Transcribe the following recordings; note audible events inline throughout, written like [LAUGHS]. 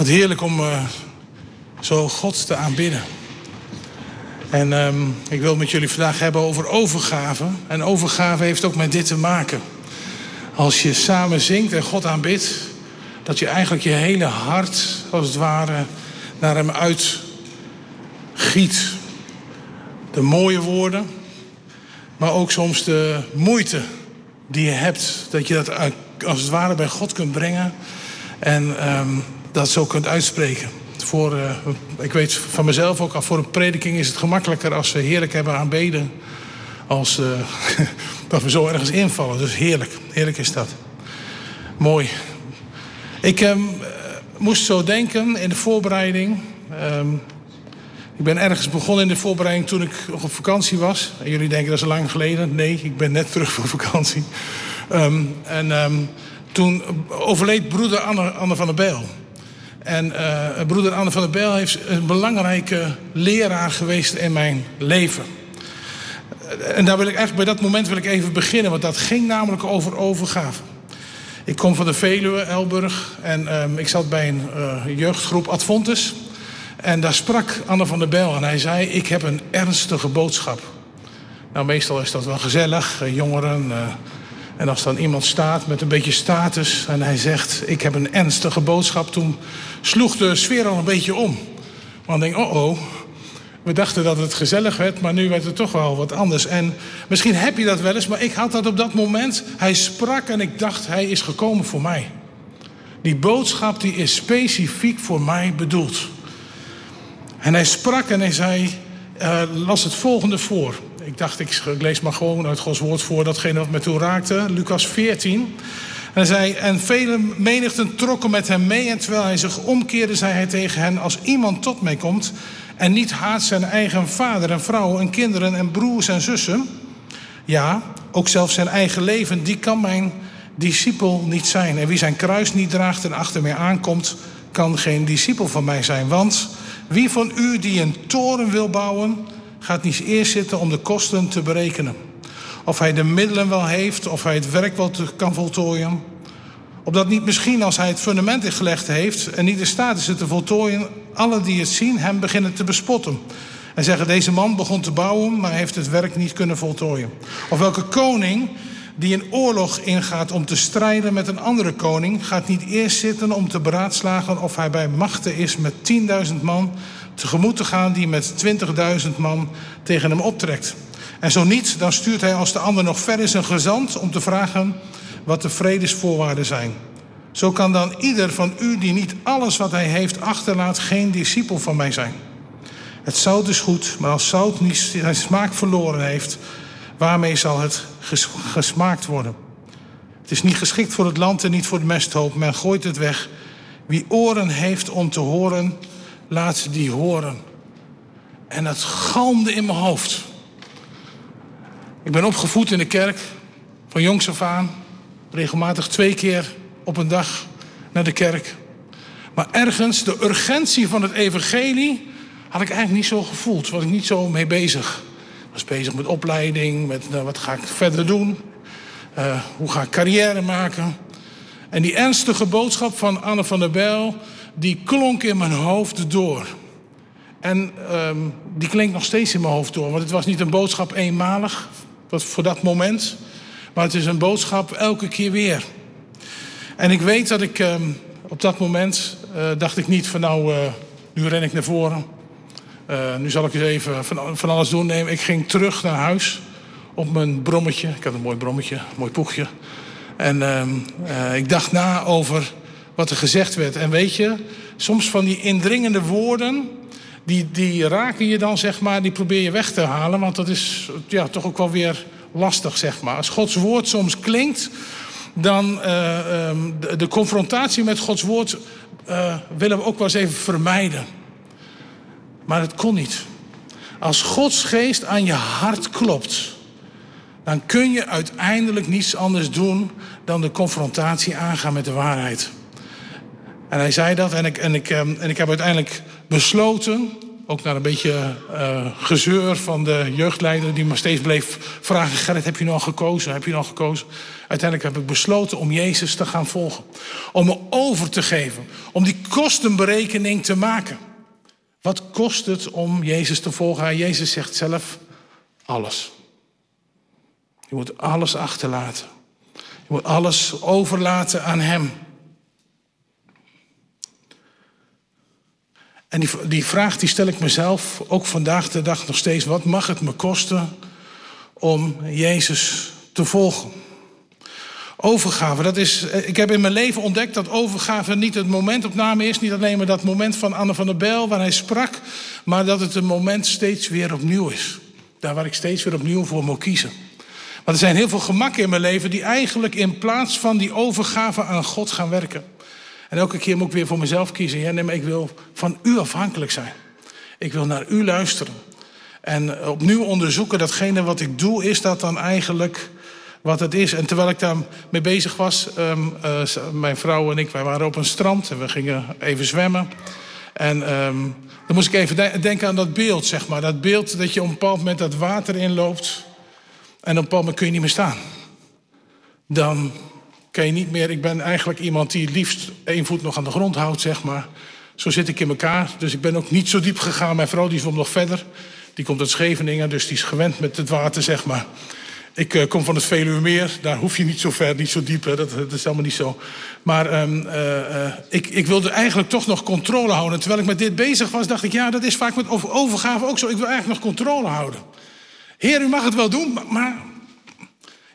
Wat heerlijk om uh, zo God te aanbidden. En um, ik wil met jullie vandaag hebben over overgave. En overgave heeft ook met dit te maken. Als je samen zingt en God aanbidt, dat je eigenlijk je hele hart, als het ware, naar Hem uitgiet. De mooie woorden, maar ook soms de moeite die je hebt, dat je dat als het ware bij God kunt brengen en um, dat zo kunt uitspreken. Voor, uh, ik weet van mezelf ook, al voor een prediking is het gemakkelijker als we heerlijk hebben aanbeden, als uh, [LAUGHS] dat we zo ergens invallen. Dus heerlijk, heerlijk is dat. Mooi. Ik um, moest zo denken in de voorbereiding. Um, ik ben ergens begonnen in de voorbereiding toen ik nog op vakantie was. En jullie denken dat is lang geleden. Nee, ik ben net terug van vakantie. Um, en toen overleed broeder Anne, Anne van der Bijl. En uh, broeder Anne van der Bijl is een belangrijke leraar geweest in mijn leven. En daar wil ik eigenlijk bij dat moment wil ik even beginnen, want dat ging namelijk over overgave. Ik kom van de Veluwe, Elburg, en um, ik zat bij een uh, jeugdgroep Adfontes. En daar sprak Anne van der Bijl en hij zei: Ik heb een ernstige boodschap. Nou, meestal is dat wel gezellig, uh, jongeren. Uh, en als dan iemand staat met een beetje status en hij zegt: Ik heb een ernstige boodschap, toen sloeg de sfeer al een beetje om. Want ik denk: Oh oh, we dachten dat het gezellig werd, maar nu werd het toch wel wat anders. En misschien heb je dat wel eens, maar ik had dat op dat moment. Hij sprak en ik dacht: Hij is gekomen voor mij. Die boodschap die is specifiek voor mij bedoeld. En hij sprak en hij zei, uh, las het volgende voor. Ik dacht, ik lees maar gewoon uit Gods woord voor datgene wat me toen raakte. Lucas 14. En hij zei, en vele menigten trokken met hem mee. En terwijl hij zich omkeerde, zei hij tegen hen: Als iemand tot mij komt en niet haat zijn eigen vader en vrouw en kinderen en broers en zussen. Ja, ook zelfs zijn eigen leven, die kan mijn discipel niet zijn. En wie zijn kruis niet draagt en achter mij aankomt, kan geen discipel van mij zijn. Want wie van u die een toren wil bouwen, gaat niet eerst zitten om de kosten te berekenen. Of hij de middelen wel heeft, of hij het werk wel kan voltooien. Opdat niet misschien als hij het fundament ingelegd heeft en niet in staat is het te voltooien, alle die het zien hem beginnen te bespotten. En zeggen, deze man begon te bouwen, maar heeft het werk niet kunnen voltooien. Of welke koning die een oorlog ingaat om te strijden met een andere koning, gaat niet eerst zitten om te beraadslagen of hij bij machten is met 10.000 man tegemoet te gaan die met 20.000 man tegen hem optrekt. En zo niet, dan stuurt hij als de ander nog ver is een gezant om te vragen wat de vredesvoorwaarden zijn. Zo kan dan ieder van u die niet alles wat hij heeft achterlaat geen discipel van mij zijn. Het zout is goed, maar als zout niet zijn smaak verloren heeft, waarmee zal het gesmaakt worden? Het is niet geschikt voor het land en niet voor de mesthoop. Men gooit het weg. Wie oren heeft om te horen, laat ze die horen. En het galmde in mijn hoofd. Ik ben opgevoed in de kerk, van jongs af aan. Regelmatig twee keer op een dag naar de kerk. Maar ergens, de urgentie van het evangelie had ik eigenlijk niet zo gevoeld. Was ik niet zo mee bezig was bezig met opleiding, met nou, wat ga ik verder doen. Uh, hoe ga ik carrière maken. En die ernstige boodschap van Anne van der Bijl, die klonk in mijn hoofd door. En um, die klinkt nog steeds in mijn hoofd door. Want het was niet een boodschap eenmalig, voor dat moment. Maar het is een boodschap elke keer weer. En ik weet dat ik um, op dat moment, uh, dacht ik niet van nou, uh, nu ren ik naar voren. Uh, nu zal ik eens even van, van alles doen. Nee, ik ging terug naar huis op mijn brommetje. Ik had een mooi brommetje, een mooi poegje. En uh, ik dacht na over wat er gezegd werd. En weet je, soms van die indringende woorden, die, die raken je dan, zeg maar, die probeer je weg te halen. Want dat is ja, toch ook wel weer lastig, zeg maar. Als Gods woord soms klinkt, dan uh, de, de, confrontatie met Gods woord willen we ook wel eens even vermijden. Maar het kon niet. Als Gods geest aan je hart klopt, dan kun je uiteindelijk niets anders doen dan de confrontatie aangaan met de waarheid. En hij zei dat en ik, en ik, ehm, en ik heb uiteindelijk besloten Ook naar een beetje uh, gezeur van de jeugdleider die me steeds bleef vragen: Gerrit, heb je nog gekozen? Heb je nog gekozen? Uiteindelijk heb ik besloten om Jezus te gaan volgen. Om me over te geven. Om die kostenberekening te maken. Wat kost het om Jezus te volgen? Jezus zegt zelf: alles. Je moet alles achterlaten. Je moet alles overlaten aan Hem. En die, die vraag die stel ik mezelf ook vandaag de dag nog steeds. Wat mag het me kosten om Jezus te volgen? Overgave, dat is, ik heb in mijn leven ontdekt dat overgave niet het momentopname is. Niet alleen maar dat moment van Anne van der Bijl waar hij sprak. Maar dat het een moment steeds weer opnieuw is. Daar waar ik steeds weer opnieuw voor moet kiezen. Maar er zijn heel veel gemakken in mijn leven die eigenlijk in plaats van die overgave aan God gaan werken. En elke keer moet ik weer voor mezelf kiezen. Ja, nee, ik wil van u afhankelijk zijn. Ik wil naar u luisteren. En opnieuw onderzoeken, datgene wat ik doe, is dat dan eigenlijk wat het is. En terwijl ik daar mee bezig was, um, uh, mijn vrouw en ik, wij waren op een strand en we gingen even zwemmen. En um, dan moest ik even denken aan dat beeld, zeg maar. Dat beeld dat je op een bepaald moment dat water inloopt en op een bepaald moment kun je niet meer staan. Dan kan je niet meer. Ik ben eigenlijk iemand die liefst één voet nog aan de grond houdt, zeg maar. Zo zit ik in elkaar. Dus ik ben ook niet zo diep gegaan. Mijn vrouw die zwom nog verder. Die komt uit Scheveningen, dus die is gewend met het water, zeg maar. Ik uh, kom van het Veluwemeer. Daar hoef je niet zo ver, niet zo diep. Hè. Dat, is allemaal niet zo. Maar um, uh, uh, ik, ik, wilde eigenlijk toch nog controle houden. Terwijl ik met dit bezig was, dacht ik... ja, dat is vaak met overgave ook zo. Ik wil eigenlijk nog controle houden. Heer, u mag het wel doen, maar... maar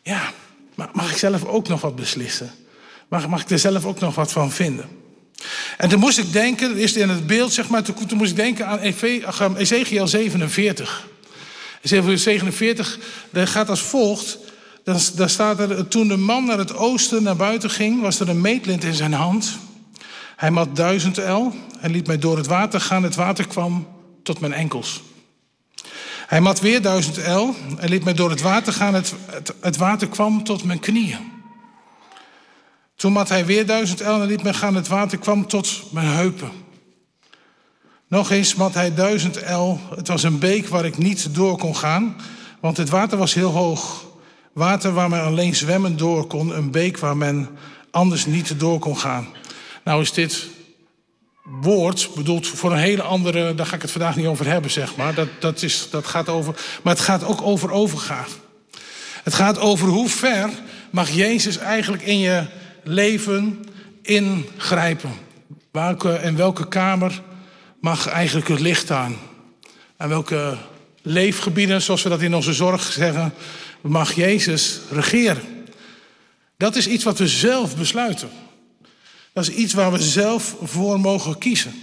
ja, maar mag ik zelf ook nog wat beslissen? Mag, mag ik er zelf ook nog wat van vinden? En toen moest ik denken, is in het beeld, zeg maar, toen, moest ik denken aan Ezekiel 47. Ezekiel 47, dat gaat als volgt. Daar staat er, toen de man naar het oosten naar buiten ging, was er een meetlint in zijn hand. Hij mat duizend el en liet mij door het water gaan. Het water kwam tot mijn enkels. Hij mat weer duizend el en liet mij door het water gaan. Het, het, water kwam tot mijn knieën. Toen mat hij weer duizend el en liet mij gaan. Het water kwam tot mijn heupen. Nog eens mat hij duizend el. Het was een beek waar ik niet door kon gaan, want het water was heel hoog. Water waar men alleen zwemmen door kon. Een beek waar men anders niet door kon gaan. Nou is dit woord bedoeld voor een hele andere, daar ga ik het vandaag niet over hebben, zeg maar. Dat, dat, is, dat gaat over, maar het gaat ook over overgave. Het gaat over hoe ver mag Jezus eigenlijk in je leven ingrijpen. Welke, in welke kamer mag eigenlijk het licht aan? En welke leefgebieden, zoals we dat in onze zorg zeggen, mag Jezus regeren? Dat is iets wat we zelf besluiten. Dat is iets waar we zelf voor mogen kiezen.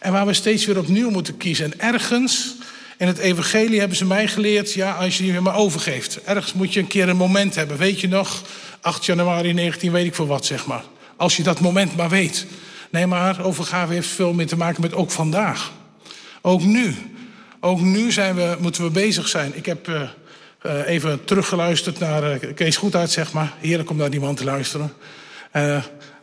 En waar we steeds weer opnieuw moeten kiezen. En ergens in het evangelie hebben ze mij geleerd, ja, als je je maar overgeeft. Ergens moet je een keer een moment hebben. Weet je nog, 8 januari 19, weet ik voor wat, zeg maar. Als je dat moment maar weet. Nee, maar overgave heeft veel meer te maken met ook vandaag. Ook nu. Ook nu zijn we, moeten we bezig zijn. Ik heb uh, uh, even teruggeluisterd naar uh, Kees Goedhart, zeg maar. Heerlijk om naar die man te luisteren.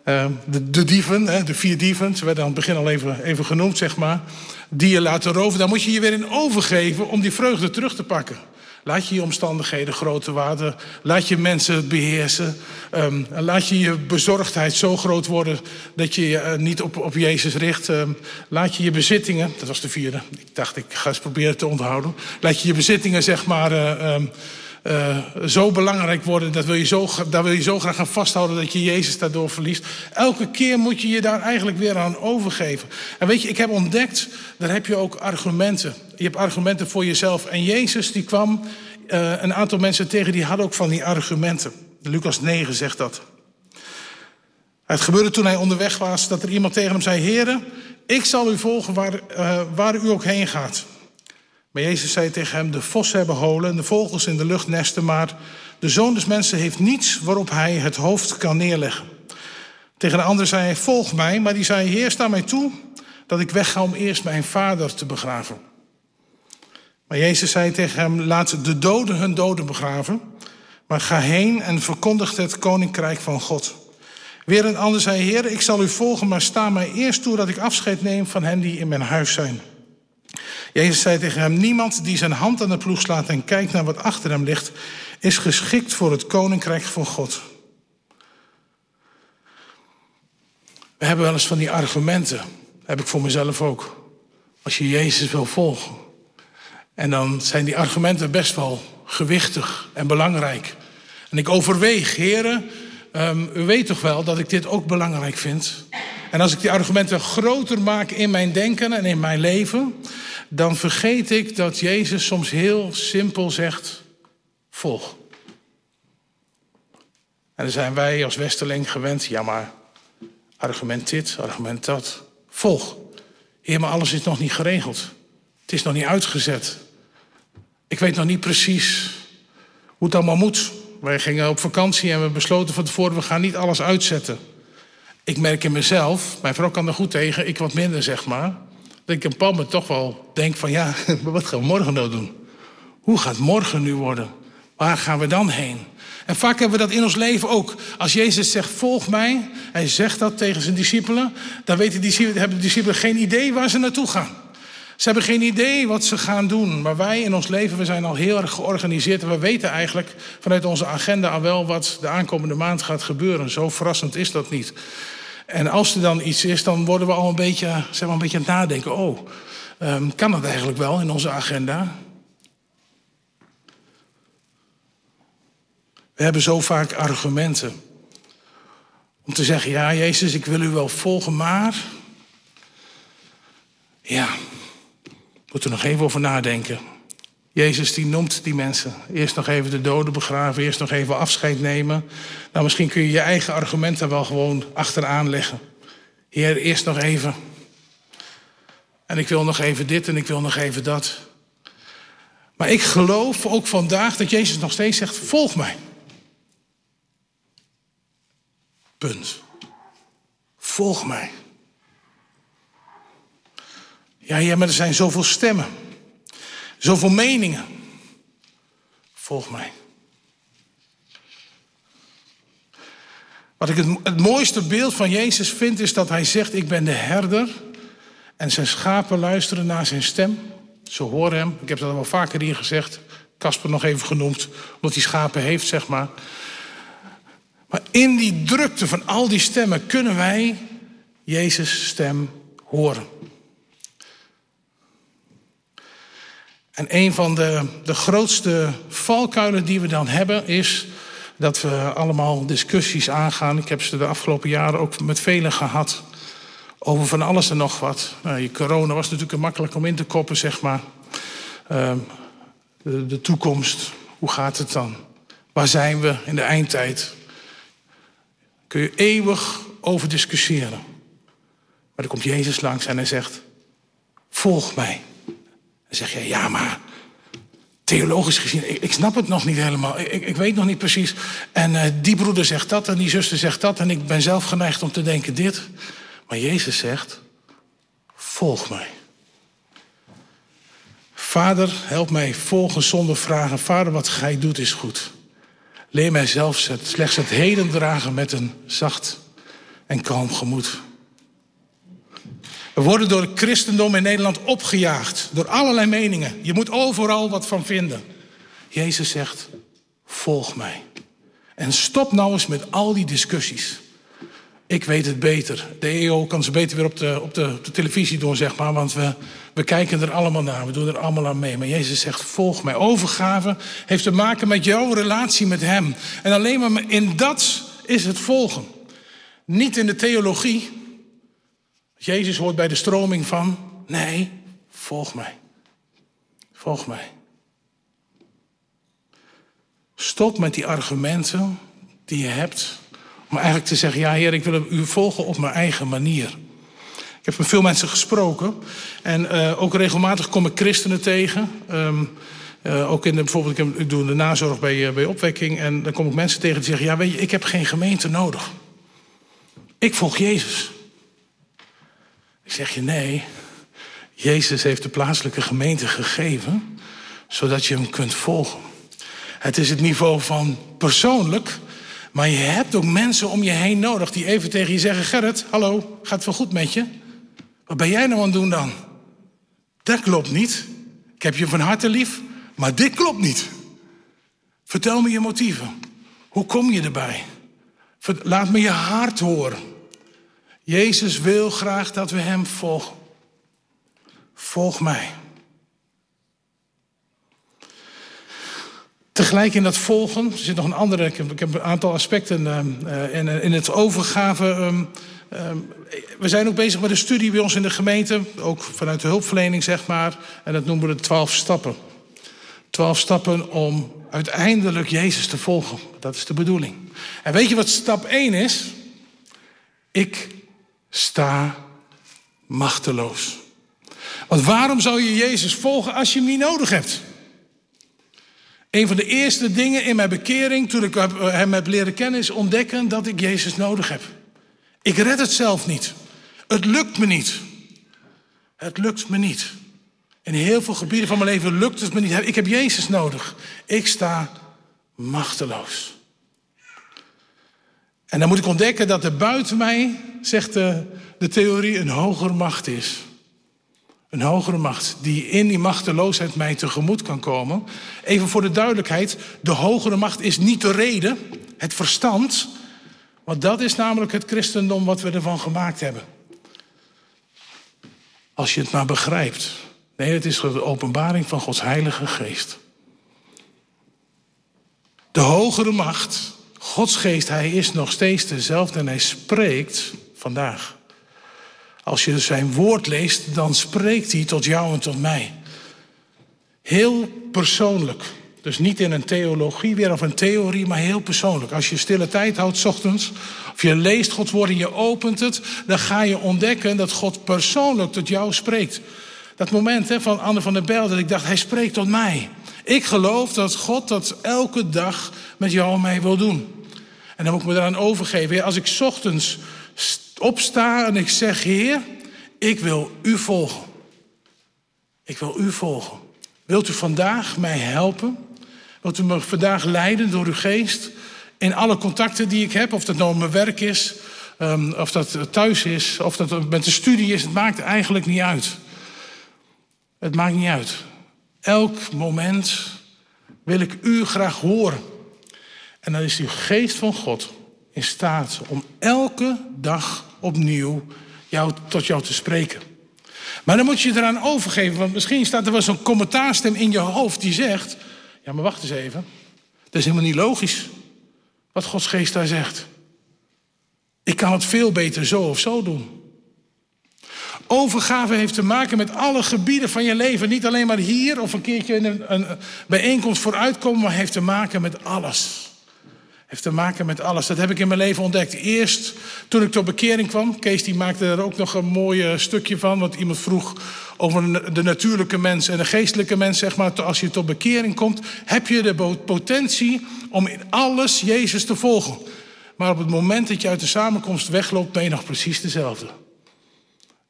Uh, de, de, dieven, de vier dieven, ze werden aan het begin al even, genoemd, zeg maar. Die je laten roven, daar moet je je weer in overgeven om die vreugde terug te pakken. Laat je je omstandigheden groter worden. Laat je mensen beheersen. Um, laat je je bezorgdheid zo groot worden dat je je uh, niet op, op Jezus richt. Um, laat je je bezittingen, dat was de vierde. Ik dacht, ik ga eens proberen te onthouden. Laat je je bezittingen, zeg maar. Um, uh, zo belangrijk worden. Dat wil je zo, daar wil je zo graag aan vasthouden dat je Jezus daardoor verliest. Elke keer moet je je daar eigenlijk weer aan overgeven. En weet je, ik heb ontdekt, daar heb je ook argumenten. Je hebt argumenten voor jezelf. En Jezus die kwam uh, een aantal mensen tegen die hadden ook van die argumenten. Lucas 9 zegt dat. Het gebeurde toen hij onderweg was dat er iemand tegen hem zei: Heren, ik zal u volgen waar, uh, waar u ook heen gaat. Maar Jezus zei tegen hem: De vossen hebben holen en de vogels in de lucht nesten, maar de zoon des mensen heeft niets waarop hij het hoofd kan neerleggen. Tegen de andere zei hij: Volg mij. Maar die zei: Heer, sta mij toe dat ik wegga om eerst mijn vader te begraven. Maar Jezus zei tegen hem: Laat de doden hun doden begraven, maar ga heen en verkondig het koninkrijk van God. Weer een ander zei: Heer, ik zal u volgen, maar sta mij eerst toe dat ik afscheid neem van hen die in mijn huis zijn. Jezus zei tegen hem: Niemand die zijn hand aan de ploeg slaat en kijkt naar wat achter hem ligt, is geschikt voor het koninkrijk van God. We hebben wel eens van die argumenten. Heb ik voor mezelf ook. Als je Jezus wil volgen. En dan zijn die argumenten best wel gewichtig en belangrijk. En ik overweeg, heren, um, u weet toch wel dat ik dit ook belangrijk vind. En als ik die argumenten groter maak in mijn denken en in mijn leven, dan vergeet ik dat Jezus soms heel simpel zegt: volg. En dan zijn wij als Westerling gewend, ja maar argument dit, argument dat. Volg. Heer, maar alles is nog niet geregeld. Het is nog niet uitgezet. Ik weet nog niet precies hoe het allemaal moet. Wij gingen op vakantie en we besloten van tevoren, we gaan niet alles uitzetten. Ik merk in mezelf, mijn vrouw kan er goed tegen, ik wat minder zeg maar. Dat ik een paar moment toch wel denk van ja, [LAUGHS] wat gaan we morgen nou doen? Hoe gaat morgen nu worden? Waar gaan we dan heen? En vaak hebben we dat in ons leven ook. Als Jezus zegt, volg mij, hij zegt dat tegen zijn discipelen, dan weten discipelen, hebben de discipelen geen idee waar ze naartoe gaan. Ze hebben geen idee wat ze gaan doen. Maar wij in ons leven, we zijn al heel erg georganiseerd. En we weten eigenlijk vanuit onze agenda al wel wat de aankomende maand gaat gebeuren. Zo verrassend is dat niet. En als er dan iets is, dan worden we al een beetje, zijn we een beetje aan het nadenken. Oh, um, kan dat eigenlijk wel in onze agenda? We hebben zo vaak argumenten. Om te zeggen, ja Jezus, ik wil u wel volgen, maar... Ja, moeten er nog even over nadenken. Jezus die noemt die mensen. Eerst nog even de doden begraven, eerst nog even afscheid nemen. Nou, misschien kun je je eigen argumenten wel gewoon achteraan leggen. Heer, eerst nog even. En ik wil nog even dit en ik wil nog even dat. Maar ik geloof ook vandaag dat Jezus nog steeds zegt: volg mij. Punt. Volg mij. Ja, ja, maar er zijn zoveel stemmen. Zoveel meningen. Volg mij. Wat ik het, het mooiste beeld van Jezus vind, is dat hij zegt: Ik ben de herder. En zijn schapen luisteren naar zijn stem. Ze horen hem. Ik heb dat al wel vaker hier gezegd. Casper nog even genoemd, omdat hij schapen heeft, zeg maar. Maar in die drukte van al die stemmen kunnen wij Jezus' stem horen. En een van de, de grootste valkuilen die we dan hebben is dat we allemaal discussies aangaan. Ik heb ze de afgelopen jaren ook met velen gehad. Over van alles en nog wat. Nou, corona was natuurlijk makkelijk om in te koppen, zeg maar. De, de toekomst, hoe gaat het dan? Waar zijn we in de eindtijd? Kun je eeuwig over discussiëren. Maar dan komt Jezus langs en hij zegt: Volg mij. Dan zeg je, ja, maar theologisch gezien, ik, snap het nog niet helemaal. Ik, ik weet nog niet precies. En uh, die broeder zegt dat en die zuster zegt dat. En ik ben zelf geneigd om te denken dit. Maar Jezus zegt, volg mij. Vader, help mij volgen zonder vragen. Vader, wat gij doet is goed. Leer mij zelfs het, slechts het heden dragen met een zacht en kalm gemoed. We worden door het christendom in Nederland opgejaagd. Door allerlei meningen. Je moet overal wat van vinden. Jezus zegt, volg mij. En stop nou eens met al die discussies. Ik weet het beter. De EO kan ze beter weer op de, op de, televisie doen, zeg maar. Want we, we kijken er allemaal naar. We doen er allemaal aan mee. Maar Jezus zegt, volg mij. Overgave heeft te maken met jouw relatie met Hem. En alleen maar in dat is het volgen. Niet in de theologie. Jezus hoort bij de stroming van, nee, volg mij. Volg mij. Stop met die argumenten die je hebt. Om eigenlijk te zeggen, ja heer, ik wil u volgen op mijn eigen manier. Ik heb met veel mensen gesproken. En uh, ook regelmatig kom ik christenen tegen. Um, uh, ook in de, bijvoorbeeld, ik, doe de nazorg bij, uh, bij opwekking. En dan kom ik mensen tegen die zeggen, ja weet je, ik heb geen gemeente nodig. Ik volg Jezus. Zeg je nee. Jezus heeft de plaatselijke gemeente gegeven, zodat je hem kunt volgen. Het is het niveau van persoonlijk, maar je hebt ook mensen om je heen nodig die even tegen je zeggen: Gerrit, hallo, gaat het wel goed met je? Wat ben jij nou aan het doen dan? Dat klopt niet. Ik heb je van harte lief, maar dit klopt niet. Vertel me je motieven. Hoe kom je erbij? Laat me je hart horen. Jezus wil graag dat we Hem volgen. Volg mij. Tegelijk in dat volgen, er zit nog een andere, ik heb, een aantal aspecten uh, in, in, het overgave. Um, um, we zijn ook bezig met een studie bij ons in de gemeente, ook vanuit de hulpverlening zeg maar. En dat noemen we de twaalf stappen. Twaalf stappen om uiteindelijk Jezus te volgen. Dat is de bedoeling. En weet je wat stap 1 is? Ik sta machteloos. Want waarom zou je Jezus volgen als je hem niet nodig hebt? Een van de eerste dingen in mijn bekering, toen ik hem heb leren kennen, is ontdekken dat ik Jezus nodig heb. Ik red het zelf niet. Het lukt me niet. Het lukt me niet. In heel veel gebieden van mijn leven lukt het me niet. Ik heb Jezus nodig. Ik sta machteloos. En dan moet ik ontdekken dat er buiten mij, zegt de, de theorie, een hogere macht is. Een hogere macht die in die machteloosheid mij tegemoet kan komen. Even voor de duidelijkheid, de hogere macht is niet de reden, het verstand. Want dat is namelijk het christendom wat we ervan gemaakt hebben. Als je het maar begrijpt. Nee, het is de openbaring van Gods Heilige Geest. De hogere macht, Gods Geest, Hij is nog steeds dezelfde en Hij spreekt vandaag. Als je zijn woord leest, dan spreekt hij tot jou en tot mij. Heel persoonlijk. Dus niet in een theologie weer of een theorie, maar heel persoonlijk. Als je stille tijd houdt ochtends, of je leest Gods woord en je opent het, dan ga je ontdekken dat God persoonlijk tot jou spreekt. Dat moment hè, van Anne van der Bijl, dat ik dacht, hij spreekt tot mij. Ik geloof dat God dat elke dag met jou en mij wil doen. En dan moet ik me eraan overgeven. Als ik ochtends opsta en ik zeg, Heer, ik wil u volgen. Ik wil u volgen. Wilt u vandaag mij helpen? Wilt u me vandaag leiden door uw geest? In alle contacten die ik heb, of dat nou mijn werk is, um, of dat thuis is, of dat met de studie is, het maakt eigenlijk niet uit. Het maakt niet uit. Elk moment wil ik u graag horen. En dan is die geest van God in staat om elke dag opnieuw jou, tot jou te spreken. Maar dan moet je eraan overgeven, want misschien staat er wel zo'n commentaarstem in je hoofd die zegt: Ja, maar wacht eens even. Dat is helemaal niet logisch wat Gods geest daar zegt. Ik kan het veel beter zo of zo doen. Overgave heeft te maken met alle gebieden van je leven. Niet alleen maar hier of een keertje in een, een bijeenkomst vooruitkomen, maar heeft te maken met alles heeft te maken met alles. Dat heb ik in mijn leven ontdekt. Eerst toen ik tot bekering kwam. Kees die maakte er ook nog een mooi stukje van. Want iemand vroeg over de natuurlijke mens en de geestelijke mens. Zeg maar, als je tot bekering komt, heb je de potentie om in alles Jezus te volgen. Maar op het moment dat je uit de samenkomst wegloopt, ben je nog precies dezelfde.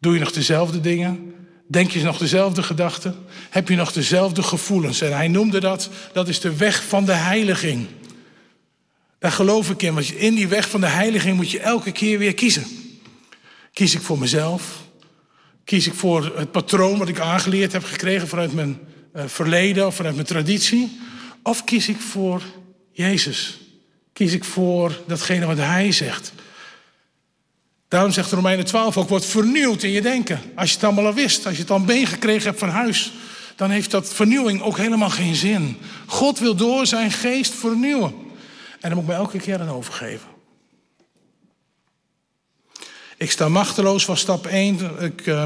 Doe je nog dezelfde dingen? Denk je nog dezelfde gedachten? Heb je nog dezelfde gevoelens? En hij noemde dat, dat is de weg van de heiliging. Daar geloof ik in, want in die weg van de heiliging moet je elke keer weer kiezen. Kies ik voor mezelf? Kies ik voor het patroon wat ik aangeleerd heb gekregen vanuit mijn uh, verleden of vanuit mijn traditie? Of kies ik voor Jezus? Kies ik voor datgene wat Hij zegt? Daarom zegt Romeinen 12 ook, wordt vernieuwd in je denken. Als je het allemaal al wist, als je het al meegekregen hebt van huis, dan heeft dat vernieuwing ook helemaal geen zin. God wil door zijn geest vernieuwen. En dan moet ik me elke keer aan overgeven. Ik sta machteloos was stap 1. Ik, uh,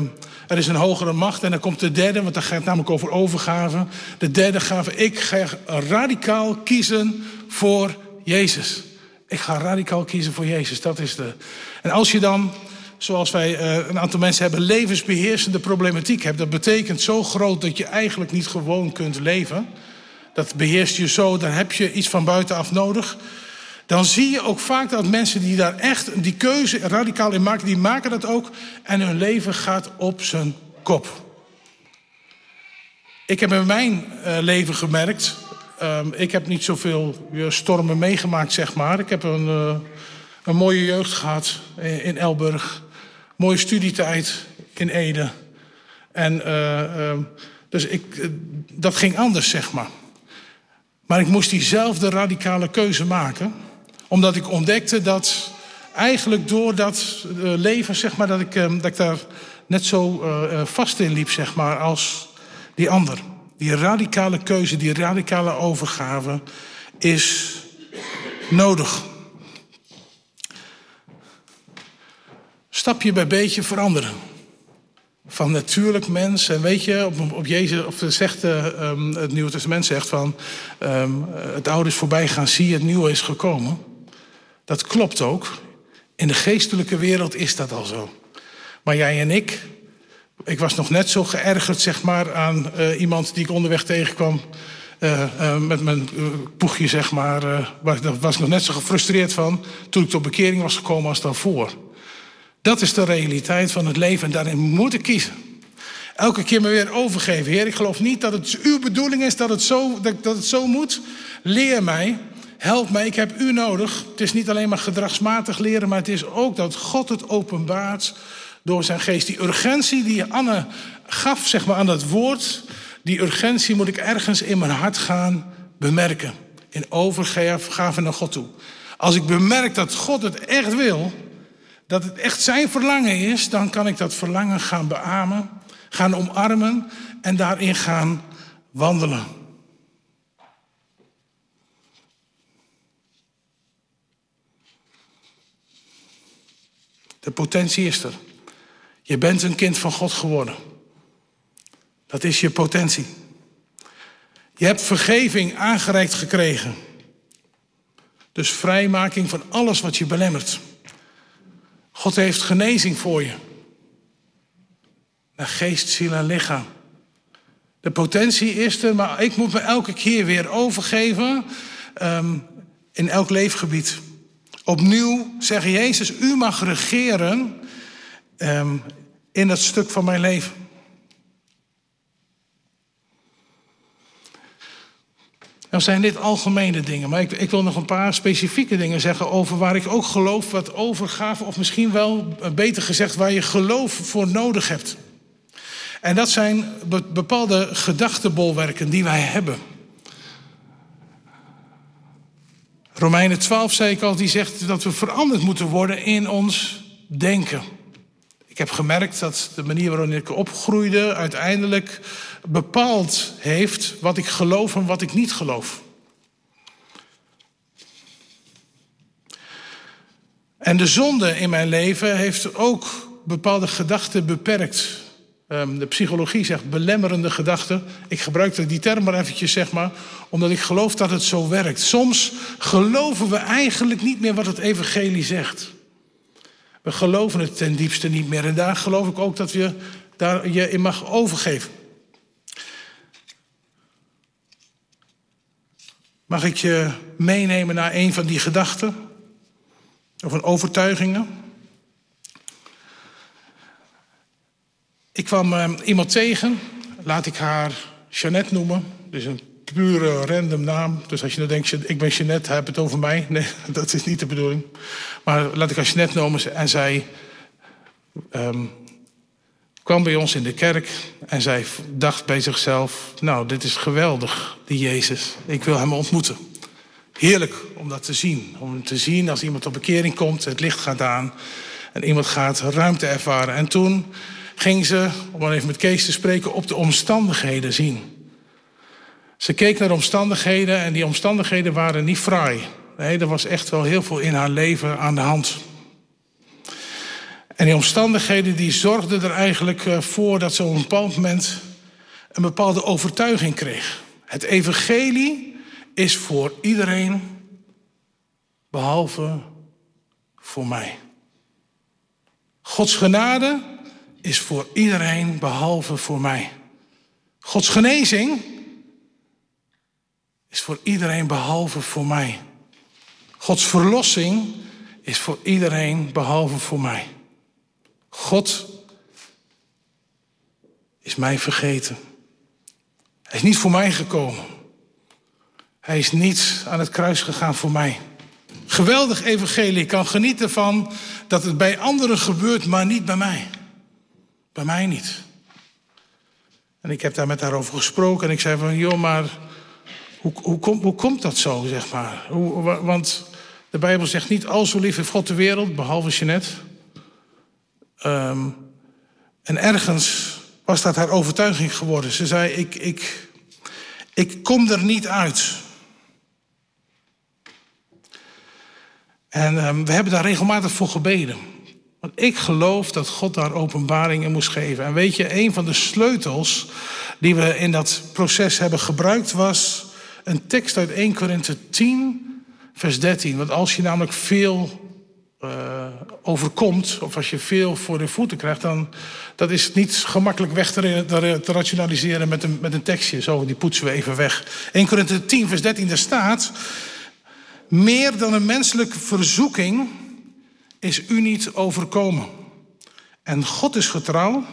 er is een hogere macht. En dan komt de derde, want dan gaat namelijk over overgave. De derde gave. Ik ga radicaal kiezen voor Jezus. Ik ga radicaal kiezen voor Jezus. Dat is de. En als je dan, zoals wij uh, een aantal mensen hebben, levensbeheersende problematiek hebt. Dat betekent zo groot dat je eigenlijk niet gewoon kunt leven dat beheerst je zo, dan heb je iets van buitenaf nodig. Dan zie je ook vaak dat mensen die daar echt die keuze radicaal in maken, die maken dat ook. En hun leven gaat op zijn kop. Ik heb in mijn uh, leven gemerkt, um, ik heb niet zoveel uh, stormen meegemaakt, zeg maar. Ik heb een, een mooie jeugd gehad in Elburg. Mooie studietijd in Ede. En uh, uh, dus ik, dat ging anders, zeg maar. Maar ik moest diezelfde radicale keuze maken, omdat ik ontdekte dat eigenlijk door dat leven, zeg maar, dat ik, dat ik daar net zo vast in liep, zeg maar, als die ander. Die radicale keuze, die radicale overgave is nodig. Stapje bij beetje veranderen. Van natuurlijk mens. En weet je, op, op Jezus, of zegt um, het Nieuwe Testament zegt van um, het oude is voorbij gaan, zie het nieuwe is gekomen. Dat klopt ook. In de geestelijke wereld is dat al zo. Maar jij en ik, ik was nog net zo geërgerd zeg maar, aan uh, iemand die ik onderweg tegenkwam. Uh, met mijn poegje, zeg maar. Daar was ik nog net zo gefrustreerd van toen ik tot bekering was gekomen als daarvoor. Dat is de realiteit van het leven en daarin moet ik kiezen. Elke keer me weer overgeven. Heer, ik geloof niet dat het uw bedoeling is dat het zo, dat het zo moet. Leer mij, help mij, ik heb u nodig. Het is niet alleen maar gedragsmatig leren, maar het is ook dat God het openbaart door zijn geest. Die urgentie die Anne gaf zeg maar, aan dat woord, die urgentie moet ik ergens in mijn hart gaan bemerken. In overgave naar God toe. Als ik bemerk dat God het echt wil, dat het echt zijn verlangen is, dan kan ik dat verlangen gaan beamen, gaan omarmen en daarin gaan wandelen. De potentie is er. Je bent een kind van God geworden. Dat is je potentie. Je hebt vergeving aangereikt gekregen. Dus vrijmaking van alles wat je belemmert. God heeft genezing voor je. Naar geest, ziel en lichaam. De potentie is er, maar ik moet me elke keer weer overgeven um, in elk leefgebied. Opnieuw zeggen Jezus, u mag regeren um, in dat stuk van mijn leven. Nou zijn dit algemene dingen, maar ik, ik, wil nog een paar specifieke dingen zeggen over waar ik ook geloof wat overgave, of misschien wel eh, beter gezegd waar je geloof voor nodig hebt. En dat zijn bepaalde gedachtenbolwerken die wij hebben. Romeinen 12 zei ik al, die zegt dat we veranderd moeten worden in ons denken. Ik heb gemerkt dat de manier waarop ik opgroeide uiteindelijk bepaald heeft wat ik geloof en wat ik niet geloof. En de zonde in mijn leven heeft ook bepaalde gedachten beperkt. Ehm, de psychologie zegt belemmerende gedachten. Ik gebruik die term maar eventjes, zeg maar, omdat ik geloof dat het zo werkt. Soms geloven we eigenlijk niet meer wat het evangelie zegt. We geloven het ten diepste niet meer. En daar geloof ik ook dat je daar je in mag overgeven. Mag ik je meenemen naar een van die gedachten? Of een overtuigingen? Ik kwam uh, iemand tegen, laat ik haar Jeannette noemen. Dus een pure random naam. Dus als je nou denkt, ik ben Jeannette, heb het over mij. [LAUGHS] Nee, dat is niet de bedoeling. Maar laat ik haar Jeannette noemen. En zij um, kwam bij ons in de kerk. En zij dacht bij zichzelf, nou, dit is geweldig, die Jezus. Ik wil hem ontmoeten. Heerlijk om dat te zien. Om te zien als iemand op bekering komt, het licht gaat aan. En iemand gaat ruimte ervaren. En toen ging ze, om even met Kees te spreken, op de omstandigheden zien. Ze keek naar de omstandigheden en die omstandigheden waren niet fraai. Nee, er was echt wel heel veel in haar leven aan de hand. En die omstandigheden die zorgden er eigenlijk eh, voor dat ze op een bepaald moment een bepaalde overtuiging kreeg. Het evangelie is voor iedereen behalve voor mij. Gods genade is voor iedereen behalve voor mij. Gods genezing is voor iedereen behalve voor mij. Gods verlossing is voor iedereen behalve voor mij. God is mij vergeten. Hij is niet voor mij gekomen. Hij is niet aan het kruis gegaan voor mij. Geweldig evangelie. Ik kan genieten van dat het bij anderen gebeurt, maar niet bij mij. Bij mij niet. En ik heb daar met haar over gesproken en ik zei van, joh, maar hoe, hoe, kom, hoe komt dat zo, zeg maar? Hoe, want de Bijbel zegt niet, al zo lief heeft God de wereld, behalve Jeanette. Um, en ergens was dat haar overtuiging geworden. Ze zei, ik, ik, ik kom er niet uit. En um, we hebben daar regelmatig voor gebeden. Want ik geloof dat God daar openbaringen moest geven. En weet je, een van de sleutels die we in dat proces hebben gebruikt was een tekst uit 1 Korinthe 10, vers 13. Want als je namelijk veel uh, overkomt, of als je veel voor de voeten krijgt, dan dat is niet gemakkelijk weg te, te rationaliseren met een, met een tekstje. Zo, die poetsen we even weg. 1 Korinthe 10, vers 13, daar staat: Meer dan een menselijke verzoeking is u niet overkomen. En God is getrouw.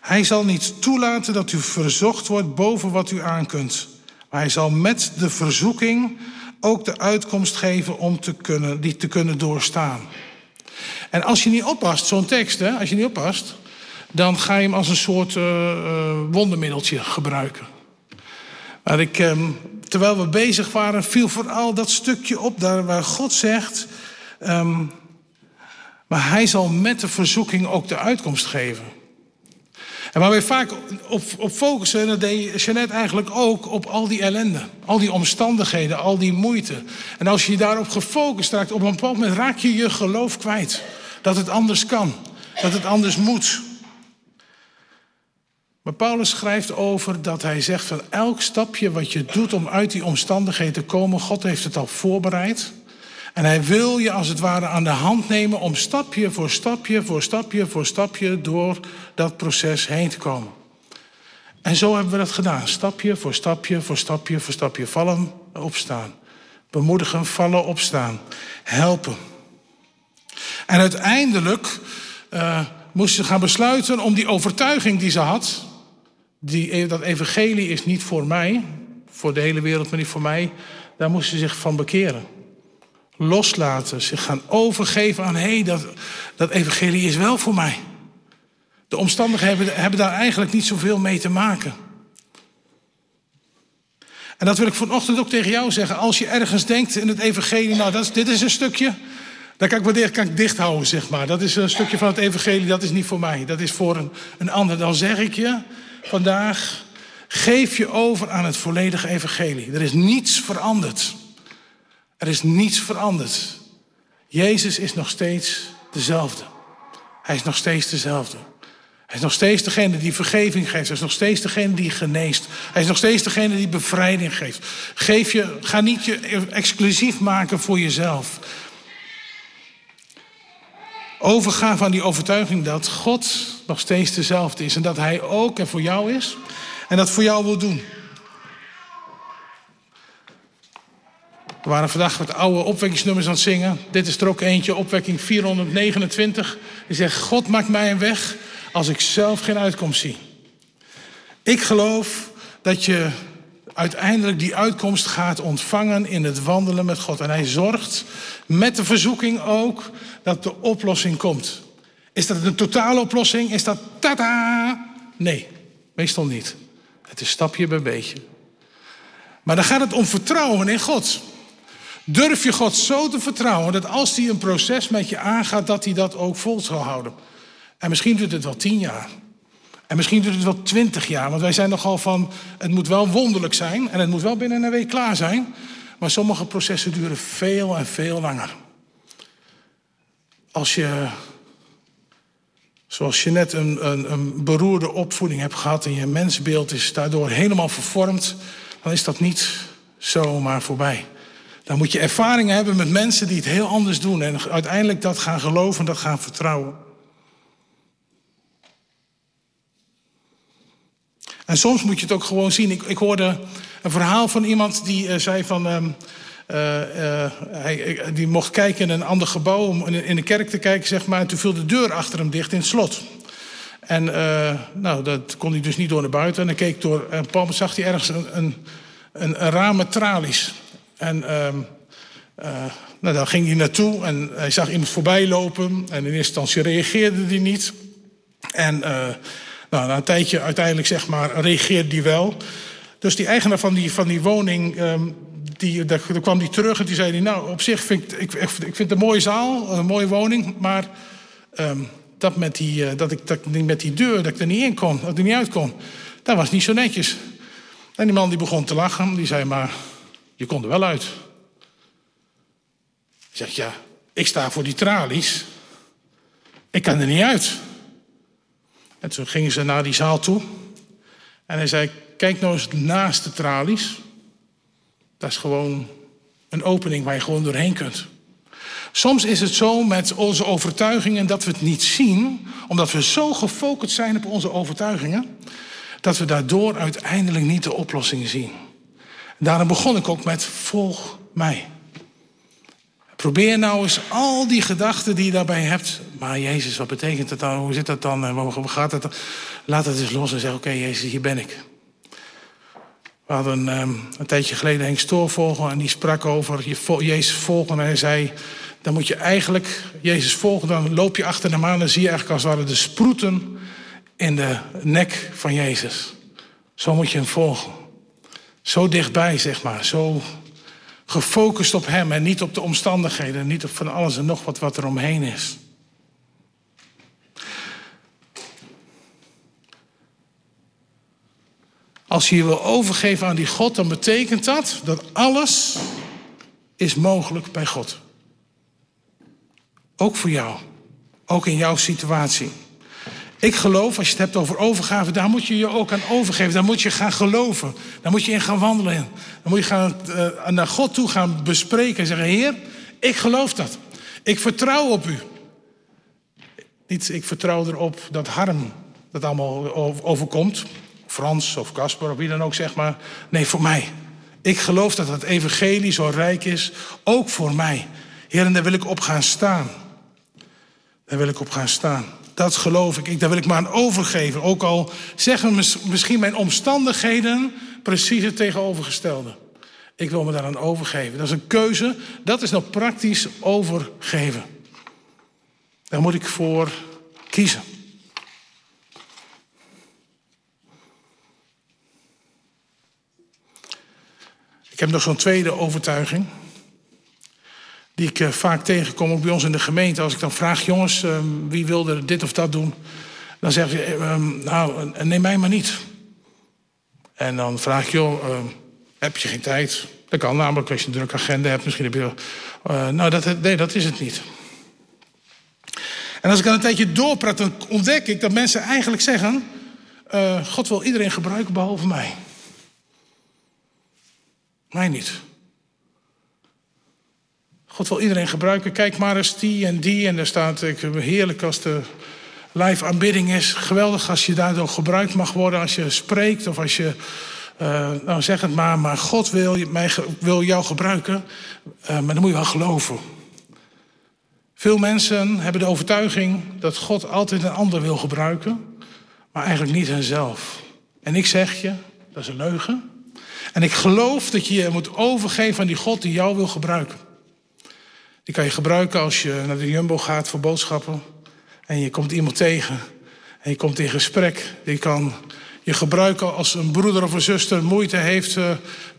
Hij zal niet toelaten dat u verzocht wordt boven wat u aan kunt. Maar hij zal met de verzoeking ook de uitkomst geven om te kunnen, die te kunnen doorstaan. En als je niet oppast, zo'n tekst, hè, als je niet oppast, dan ga je hem als een soort uh, wondermiddeltje gebruiken. Maar ik, uh, terwijl we bezig waren, viel vooral dat stukje op daar waar God zegt. Um, maar hij zal met de verzoeking ook de uitkomst geven. En waar we vaak op, op focussen, dat deed Jeannette eigenlijk ook op al die ellende. Al die omstandigheden, al die moeite. En als je je daarop gefocust raakt, op een bepaald moment raak je je geloof kwijt. Dat het anders kan, dat het anders moet. Maar Paulus schrijft over dat hij zegt van elk stapje wat je doet om uit die omstandigheden te komen, God heeft het al voorbereid. En hij wil je als het ware aan de hand nemen om stapje voor stapje voor stapje voor stapje door dat proces heen te komen. En zo hebben we dat gedaan. Stapje voor stapje voor stapje voor stapje. Vallen, opstaan. Bemoedigen, vallen, opstaan. Helpen. En uiteindelijk uh, moest ze gaan besluiten om die overtuiging die ze had. Die, dat evangelie is niet voor mij, voor de hele wereld, maar niet voor mij. Daar moest ze zich van bekeren loslaten, zich gaan overgeven aan hé, hey, dat, dat evangelie is wel voor mij. De omstandigheden hebben, daar eigenlijk niet zoveel mee te maken. En dat wil ik vanochtend ook tegen jou zeggen. Als je ergens denkt in het evangelie, nou dat is, dit is een stukje, dan kan ik, wel kan ik dicht houden, zeg maar. Dat is een stukje van het evangelie, dat is niet voor mij. Dat is voor een, een ander. Dan zeg ik je vandaag, geef je over aan het volledige evangelie. Er is niets veranderd. Er is niets veranderd. Jezus is nog steeds dezelfde. Hij is nog steeds dezelfde. Hij is nog steeds degene die vergeving geeft. Hij is nog steeds degene die geneest. Hij is nog steeds degene die bevrijding geeft. Geef je, ga niet je exclusief maken voor jezelf. Overga van die overtuiging dat God nog steeds dezelfde is. En dat Hij ook er voor jou is. En dat voor jou wil doen. We waren vandaag met oude opwekkingsnummers aan het zingen. Dit is er ook eentje, opwekking 429. Die zegt, God maakt mij een weg als ik zelf geen uitkomst zie. Ik geloof dat je uiteindelijk die uitkomst gaat ontvangen in het wandelen met God. En hij zorgt met de verzoeking ook dat de oplossing komt. Is dat een totale oplossing? Is dat tada? Nee, meestal niet. Het is stapje bij beetje. Maar dan gaat het om vertrouwen in God. Durf je God zo te vertrouwen dat als hij een proces met je aangaat, dat hij dat ook vol zal houden. En misschien duurt het wel tien jaar. En misschien duurt het wel twintig jaar. Want wij zijn nogal van, het moet wel wonderlijk zijn. En het moet wel binnen een week klaar zijn. Maar sommige processen duren veel en veel langer. Als je, zoals je net een, een, een beroerde opvoeding hebt gehad... en je mensbeeld is daardoor helemaal vervormd... dan is dat niet zomaar voorbij. Dan moet je ervaringen hebben met mensen die het heel anders doen. En uiteindelijk dat gaan geloven en dat gaan vertrouwen. En soms moet je het ook gewoon zien. Ik, ik hoorde een verhaal van iemand die uh, zei van. Uh, hij, die mocht kijken in een ander gebouw om in de kerk te kijken, zeg maar. En toen viel de deur achter hem dicht in het slot. En nou, dat kon hij dus niet door naar buiten. En hij keek door. En zag hij ergens een, een, een, een tralies. En uh, uh, nou, daar ging hij naartoe en hij zag iemand voorbij lopen. En in eerste instantie reageerde hij niet. En uh, Nou, na een tijdje uiteindelijk zeg maar reageerde die wel. Dus die eigenaar van die, van die woning, ehm, die, daar, kwam die terug en die zei: Nou, op zich vind ik, ik, ik vind het een mooie zaal, een mooie woning, maar ehm, dat, met die, uh, dat, ik, dat met die deur, dat ik er niet in kon, dat ik er niet uit kon, dat was niet zo netjes. En die man die begon te lachen, die zei: Maar je kon er wel uit. Ik zeg: Ja, ik sta voor die tralies, ik kan er niet uit. En toen gingen ze naar die zaal toe en hij zei: Kijk nou eens naast de tralies. Dat is gewoon een opening waar je gewoon doorheen kunt. Soms is het zo met onze overtuigingen dat we het niet zien, omdat we zo gefocust zijn op onze overtuigingen, dat we daardoor uiteindelijk niet de oplossing zien. Daarom begon ik ook met volg mij. Probeer nou eens al die gedachten die je daarbij hebt. Maar Jezus, wat betekent het dan? Hoe zit dat dan? Hoe gaat het? Laat het eens los en zeg: Oké, Jezus, hier ben ik. We hadden um, een tijdje geleden Henk Stoorvogel en die sprak over Jezus volgen. En hij zei, dan moet je eigenlijk Jezus volgen, dan loop je achter hem aan en zie je eigenlijk als het ware de sproeten in de nek van Jezus. Zo moet je hem volgen. Zo dichtbij, zeg maar. Zo gefocust op hem en niet op de omstandigheden. Niet op van alles en nog wat wat er omheen is. Als je je wil overgeven aan die God, dan betekent dat dat alles is mogelijk bij God. Ook voor jou. Ook in jouw situatie. Ik geloof, als je het hebt over overgave, daar moet je je ook aan overgeven. Daar moet je gaan geloven. Daar moet je in gaan wandelen. Dan moet je gaan, uh, naar God toe gaan bespreken en zeggen: Heer, ik geloof dat. Ik vertrouw op u. Niet, ik vertrouw erop dat Harm dat allemaal overkomt. Frans of Casper of wie dan ook, zeg maar. Nee, voor mij. Ik geloof dat het evangelie zo rijk is, ook voor mij. Heer, en daar wil ik op gaan staan. Daar wil ik op gaan staan. Dat geloof ik. Daar wil ik me aan overgeven. Ook al zeggen misschien mijn omstandigheden precies het tegenovergestelde. Ik wil me daaraan overgeven. Dat is een keuze. Dat is nou praktisch overgeven. Daar moet ik voor kiezen. Ik heb nog zo'n tweede overtuiging. Die ik eh, vaak tegenkom, ook bij ons in de gemeente. Als ik dan vraag, jongens, ehm, wie wilde dit of dat doen? Dan zeggen ze, ehm, nou, neem mij maar niet. En dan vraag ik, joh, ehm, heb je geen tijd? Dat kan namelijk als je een drukke agenda hebt. Misschien heb je... Uh, nou, dat, nee, dat is het niet. En als ik dan een tijdje doorpraat, dan ontdek ik dat mensen eigenlijk zeggen... God wil iedereen gebruiken behalve mij. Mij niet. God wil iedereen gebruiken. Kijk maar eens die en die. En daar staat ik, heerlijk als de live aanbidding is. Geweldig als je daardoor gebruikt mag worden. Als je spreekt of als je. Uh, nou zeg het maar, maar God wil, mij, wil jou gebruiken. Uh, maar dan moet je wel geloven. Veel mensen hebben de overtuiging dat God altijd een ander wil gebruiken. Maar eigenlijk niet henzelf. En ik zeg je, dat is een leugen. En ik geloof dat je je moet overgeven aan die God die jou wil gebruiken. Die kan je gebruiken als je naar de Jumbo gaat voor boodschappen. En je komt iemand tegen. En je komt in gesprek. Die kan je gebruiken als een broeder of een zuster moeite heeft. Uh,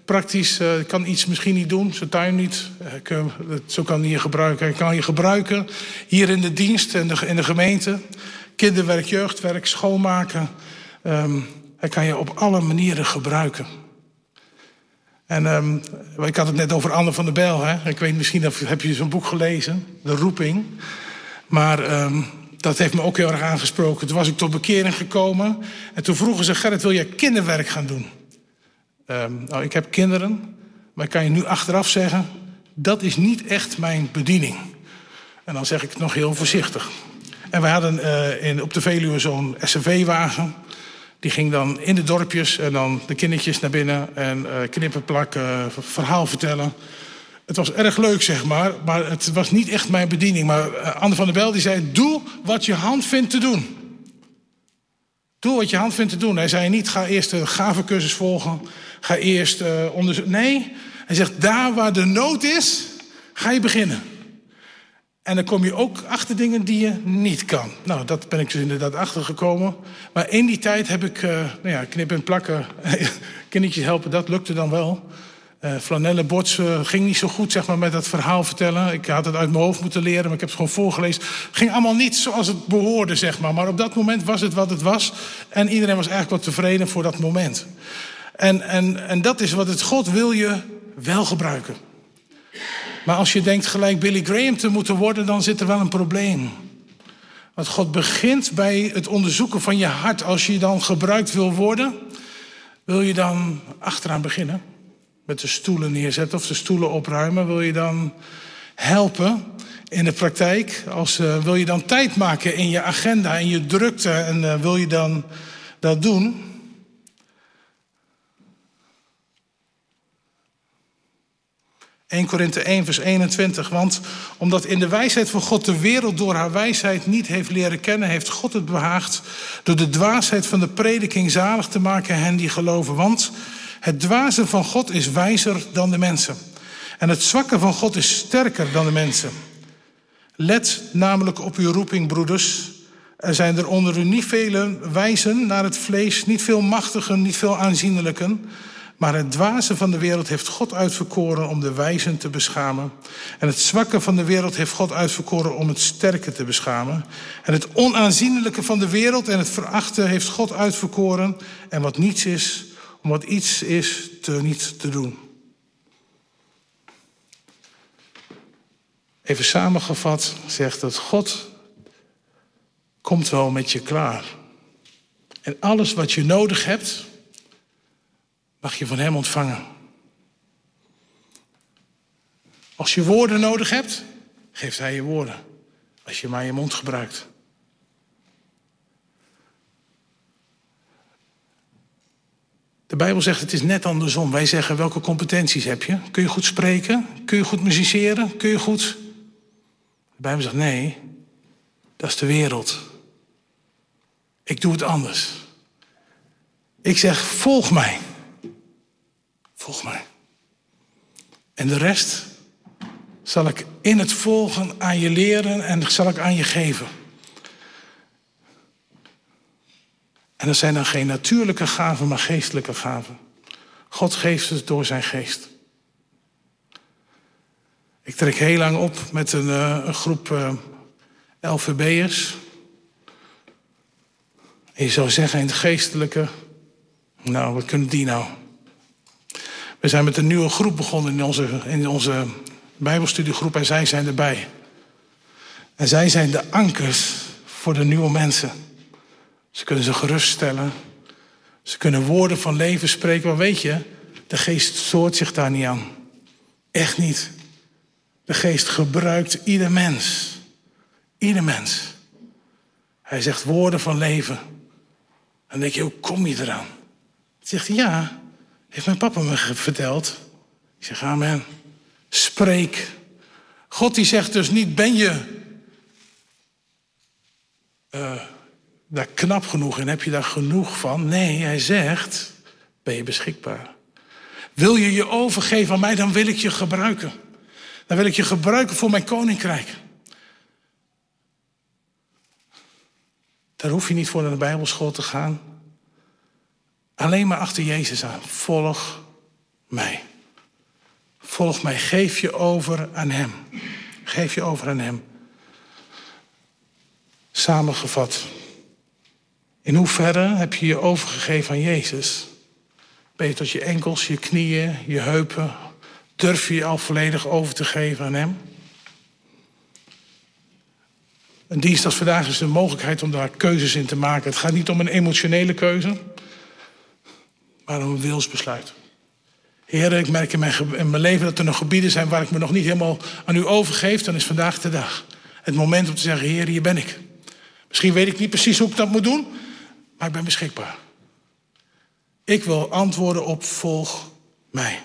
praktisch uh, kan iets misschien niet doen. Zijn tuin niet. Uh, zo kan hij je gebruiken. Hij kan je gebruiken hier in de dienst en in de gemeente. Kinderwerk, jeugdwerk, schoonmaken. Um, hij kan je op alle manieren gebruiken. En um, ik had het net over Anne van der Bijl. Hè? Ik weet misschien of, heb je zo'n boek gelezen, De Roeping. Maar um, dat heeft me ook heel erg aangesproken. Toen was ik tot bekering gekomen. En toen vroegen ze, Gerrit, wil jij kinderwerk gaan doen? Um, nou, ik heb kinderen. Maar ik kan je nu achteraf zeggen, dat is niet echt mijn bediening. En dan zeg ik het nog heel voorzichtig. En we hadden uh, in, op de Veluwe zo'n SCV-wagen. Die ging dan in de dorpjes en dan de kindertjes naar binnen en uh, knippen, plakken, verhaal vertellen. Het was erg leuk, zeg maar, maar het was niet echt mijn bediening. Maar uh, Anne van der Bel die zei, doe wat je hand vindt te doen. Doe wat je hand vindt te doen. Hij zei niet, ga eerst de gavencursus volgen. Ga eerst uh, onderzoeken. Nee, hij zegt, daar waar de nood is, ga je beginnen. En dan kom je ook achter dingen die je niet kan. Nou, dat ben ik dus inderdaad achtergekomen. Maar in die tijd heb ik, uh, nou ja, knippen en plakken, [LAUGHS] kindertjes helpen, dat lukte dan wel. Uh, flanellen uh, ging niet zo goed zeg maar, met dat verhaal vertellen. Ik had het uit mijn hoofd moeten leren, maar ik heb het gewoon voorgelezen. Ging allemaal niet zoals het behoorde, zeg maar. Maar op dat moment was het wat het was. En iedereen was eigenlijk wel tevreden voor dat moment. En, en, en dat is wat het God wil je wel gebruiken. Maar als je denkt gelijk Billy Graham te moeten worden, dan zit er wel een probleem. Want God begint bij het onderzoeken van je hart. Als je dan gebruikt wil worden, wil je dan achteraan beginnen? Met de stoelen neerzetten of de stoelen opruimen? Wil je dan helpen in de praktijk? Als, uh, wil je dan tijd maken in je agenda, in je drukte en uh, wil je dan dat doen? 1 Korinthe 1, vers 21. Want omdat in de wijsheid van God de wereld door haar wijsheid niet heeft leren kennen, heeft God het behaagd door de dwaasheid van de prediking zalig te maken hen die geloven. Want het dwaze van God is wijzer dan de mensen. En het zwakke van God is sterker dan de mensen. Let namelijk op uw roeping, broeders. Er zijn er onder u niet vele wijzen naar het vlees, niet veel machtigen, niet veel aanzienlijken. Maar het dwaze van de wereld heeft God uitverkoren om de wijzen te beschamen. En het zwakke van de wereld heeft God uitverkoren om het sterke te beschamen. En het onaanzienlijke van de wereld en het verachte heeft God uitverkoren. En wat niets is, om wat iets is, te niet te doen. Even samengevat zegt dat God komt wel met je klaar. En alles wat je nodig hebt, mag je van Hem ontvangen. Als je woorden nodig hebt, geeft Hij je woorden. Als je maar je mond gebruikt. De Bijbel zegt het is net andersom. Wij zeggen welke competenties heb je? Kun je goed spreken? Kun je goed musiceren? Kun je goed. De Bijbel zegt nee, dat is de wereld. Ik doe het anders. Ik zeg volg mij. Volg mij. En de rest zal ik in het volgen aan je leren en zal ik aan je geven. En dat zijn dan geen natuurlijke gaven, maar geestelijke gaven. God geeft het door zijn geest. Ik trek heel lang op met een, een groep uh, LVB'ers. En je zou zeggen in het geestelijke, nou, wat kunnen die nou? We zijn met een nieuwe groep begonnen in onze, in onze Bijbelstudiegroep en zij zijn erbij. En zij zijn de ankers voor de nieuwe mensen. Ze kunnen ze geruststellen. Ze kunnen woorden van leven spreken. Maar weet je, de geest stoort zich daar niet aan. Echt niet. De geest gebruikt ieder mens. Ieder mens. Hij zegt woorden van leven. En dan denk je, hoe kom je eraan? Zegt hij, ja, heeft mijn papa me verteld. Ik zeg, amen. Spreek. God die zegt dus niet, ben je uh, daar knap genoeg en heb je daar genoeg van? Nee, hij zegt, ben je beschikbaar. Wil je je overgeven aan mij, dan wil ik je gebruiken. Dan wil ik je gebruiken voor mijn koninkrijk. Daar hoef je niet voor naar de Bijbelschool te gaan. Alleen maar achter Jezus aan. Volg mij. Volg mij. Geef je over aan Hem. Geef je over aan Hem. Samengevat. In hoeverre heb je je overgegeven aan Jezus? Ben je tot je enkels, je knieën, je heupen? Durf je je al volledig over te geven aan Hem? Een dienst als vandaag is de mogelijkheid om daar keuzes in te maken. Het gaat niet om een emotionele keuze maar een wilsbesluit. Heer, ik merk in mijn, in mijn leven dat er nog gebieden zijn waar ik me nog niet helemaal aan u overgeef. Dan is vandaag de dag. Het moment om te zeggen, Heer, hier ben ik. Misschien weet ik niet precies hoe ik dat moet doen, maar ik ben beschikbaar. Ik wil antwoorden op volg mij.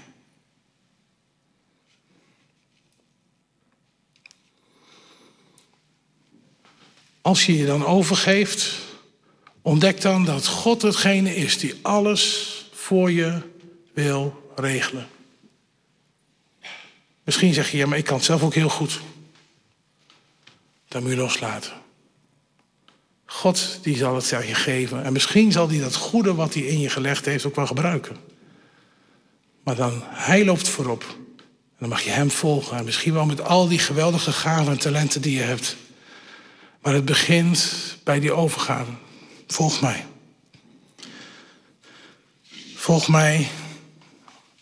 Als je je dan overgeeft, ontdek dan dat God hetgene is die alles voor je wil regelen. Misschien zeg je, ja, maar ik kan het zelf ook heel goed. dan moet loslaten. God die zal het je geven. En misschien zal hij dat goede wat hij in je gelegd heeft ook wel gebruiken. Maar dan, hij loopt voorop. En dan mag je hem volgen. En misschien wel met al die geweldige gaven en talenten die je hebt. Maar het begint bij die overgave. Volg mij. Volg mij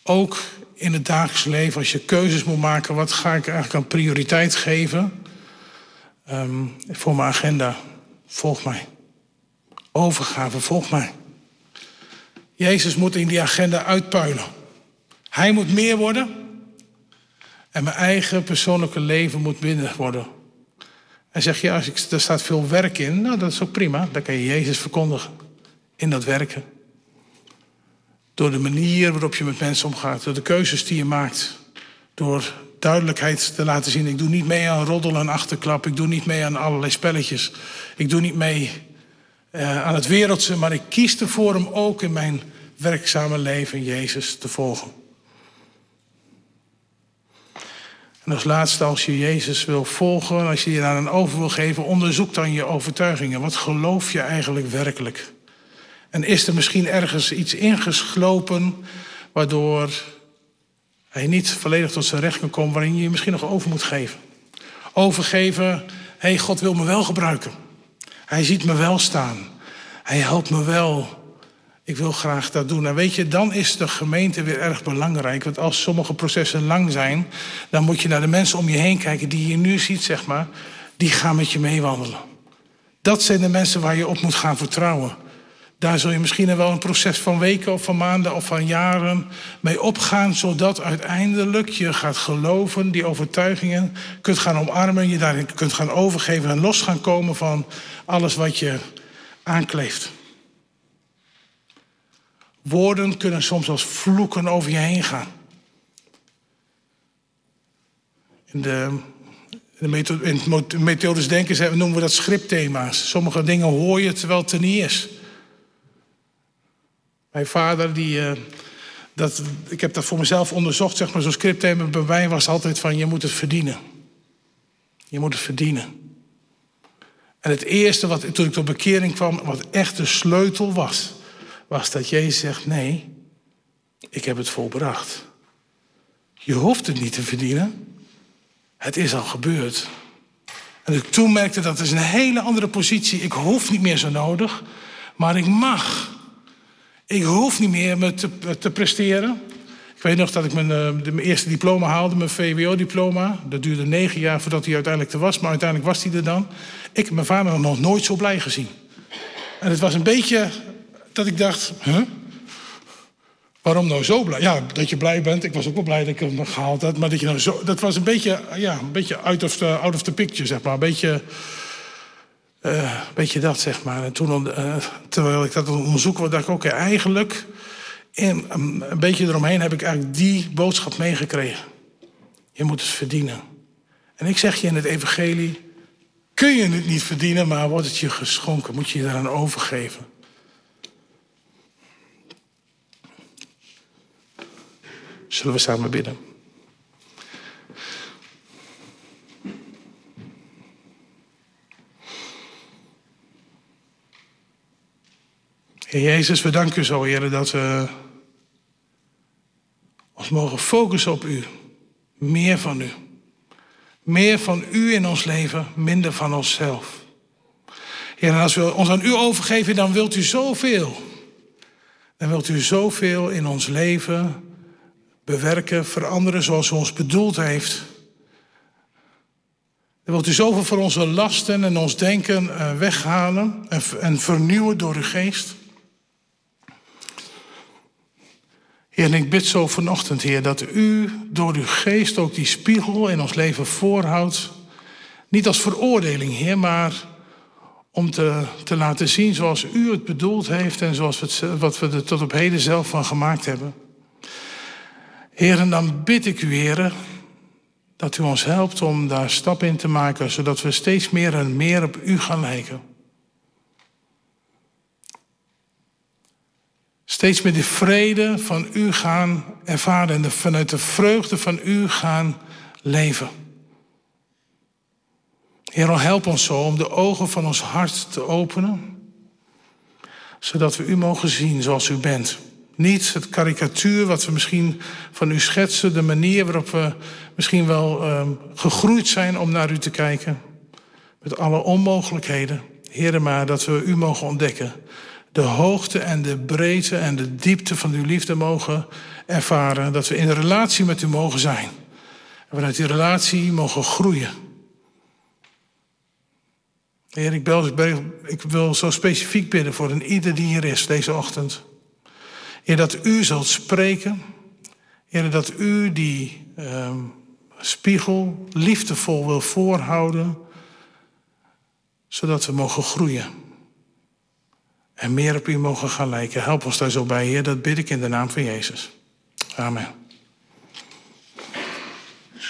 ook in het dagelijks leven, als je keuzes moet maken, wat ga ik eigenlijk aan prioriteit geven ehm, voor mijn agenda? Volg mij. Overgave, volg mij. Jezus moet in die agenda uitpuilen. Hij moet meer worden en mijn eigen persoonlijke leven moet minder worden. En zeg je, als ik, er staat veel werk in, nou dat is ook prima. Dan kan je Jezus verkondigen in dat werken. Door de manier waarop je met mensen omgaat, door de keuzes die je maakt. Door duidelijkheid te laten zien. Ik doe niet mee aan roddel en achterklap. Ik doe niet mee aan allerlei spelletjes. Ik doe niet mee uh, aan het wereldse. Maar ik kies ervoor om ook in mijn werkzame leven Jezus te volgen. En als laatste, als je Jezus wil volgen, als je je daar een over wil geven, onderzoek dan je overtuigingen. Wat geloof je eigenlijk werkelijk? En is er misschien ergens iets ingeslopen waardoor hij niet volledig tot zijn recht kan komen, waarin je je misschien nog over moet geven? Overgeven, hey, God wil me wel gebruiken. Hij ziet me wel staan. Hij helpt me wel. Ik wil graag dat doen. En weet je, dan is de gemeente weer erg belangrijk. Want als sommige processen lang zijn, dan moet je naar de mensen om je heen kijken die je nu ziet, zeg maar. Die gaan met je meewandelen. Dat zijn de mensen waar je op moet gaan vertrouwen. Daar zul je misschien wel een proces van weken of van maanden of van jaren mee opgaan, zodat uiteindelijk je gaat geloven, die overtuigingen kunt gaan omarmen, je daarin kunt gaan overgeven en los gaan komen van alles wat je aankleeft. Woorden kunnen soms als vloeken over je heen gaan. In de, in de methodisch denken noemen we dat scriptthema's. Sommige dingen hoor je terwijl het er niet is. Mijn vader, die, uh, dat, ik heb dat voor mezelf onderzocht, zeg maar, zo'n scriptthema bij mij was altijd van je moet het verdienen. Je moet het verdienen. En het eerste wat toen ik tot bekering kwam, wat echt de sleutel was, was dat Jezus zegt: Nee, ik heb het volbracht. Je hoeft het niet te verdienen. Het is al gebeurd. En ik toen merkte dat is een hele andere positie. Ik hoef niet meer zo nodig, maar ik mag. Ik hoef niet meer me te, te presteren. Ik weet nog dat ik mijn, eh, mijn eerste diploma haalde, mijn VWO-diploma. Dat duurde negen jaar voordat hij uiteindelijk er was, maar uiteindelijk was hij er dan. Ik heb mijn vader nog nooit zo blij gezien. En het was een beetje dat ik dacht, huh? waarom nou zo blij? Ja, dat je blij bent. Ik was ook wel blij dat ik hem gehaald had. Maar dat je nou zo, dat was een beetje, ja, een beetje out of the, out of the picture, zeg maar. Een beetje uh, beetje dat, zeg maar. En toen, uh, terwijl ik dat onderzoeken dacht ik, okay, eigenlijk... In, een beetje eromheen heb ik eigenlijk die boodschap meegekregen. Je moet het verdienen. En ik zeg je in het evangelie... kun je het niet verdienen, maar wordt het je geschonken. Moet je je daaraan overgeven. Zullen we samen bidden? Heer Jezus, we danken u zo, Heer, dat we ons mogen focussen op u. Meer van u. Meer van u in ons leven, minder van onszelf. Heer, en als we ons aan u overgeven, dan wilt u zoveel. Dan wilt u zoveel in ons leven bewerken, veranderen zoals u ons bedoeld heeft. Dan wilt u zoveel van onze lasten en ons denken eh, weghalen en vernieuwen door uw geest. Heer, en ik bid zo vanochtend, Heer, dat u door uw geest ook die spiegel in ons leven voorhoudt. Niet als veroordeling, Heer, maar om te, te laten zien zoals u het bedoeld heeft en zoals we het, wat we er tot op heden zelf van gemaakt hebben. Heer, en dan bid ik u, Heer, dat u ons helpt om daar stap in te maken, zodat we steeds meer en meer op u gaan lijken. Steeds meer de vrede van u gaan ervaren en vanuit de vreugde van u gaan leven. Heer, help ons zo om de ogen van ons hart te openen, zodat we u mogen zien zoals u bent. Niet het karikatuur wat we misschien van u schetsen, de manier waarop we misschien wel uh, gegroeid zijn om naar u te kijken, met alle onmogelijkheden. Heer, maar dat we u mogen ontdekken. De hoogte en de breedte en de diepte van uw liefde mogen ervaren. Dat we in relatie met u mogen zijn. En vanuit die relatie mogen groeien. Heer, ik, bel, ik wil zo specifiek bidden voor een ieder die hier is deze ochtend. Heer, dat u zult spreken. Heer, dat u die uh, spiegel liefdevol wil voorhouden. Zodat we mogen groeien. En meer op u mogen gaan lijken. Help ons daar zo bij, Heer. Dat bid ik in de naam van Jezus. Amen.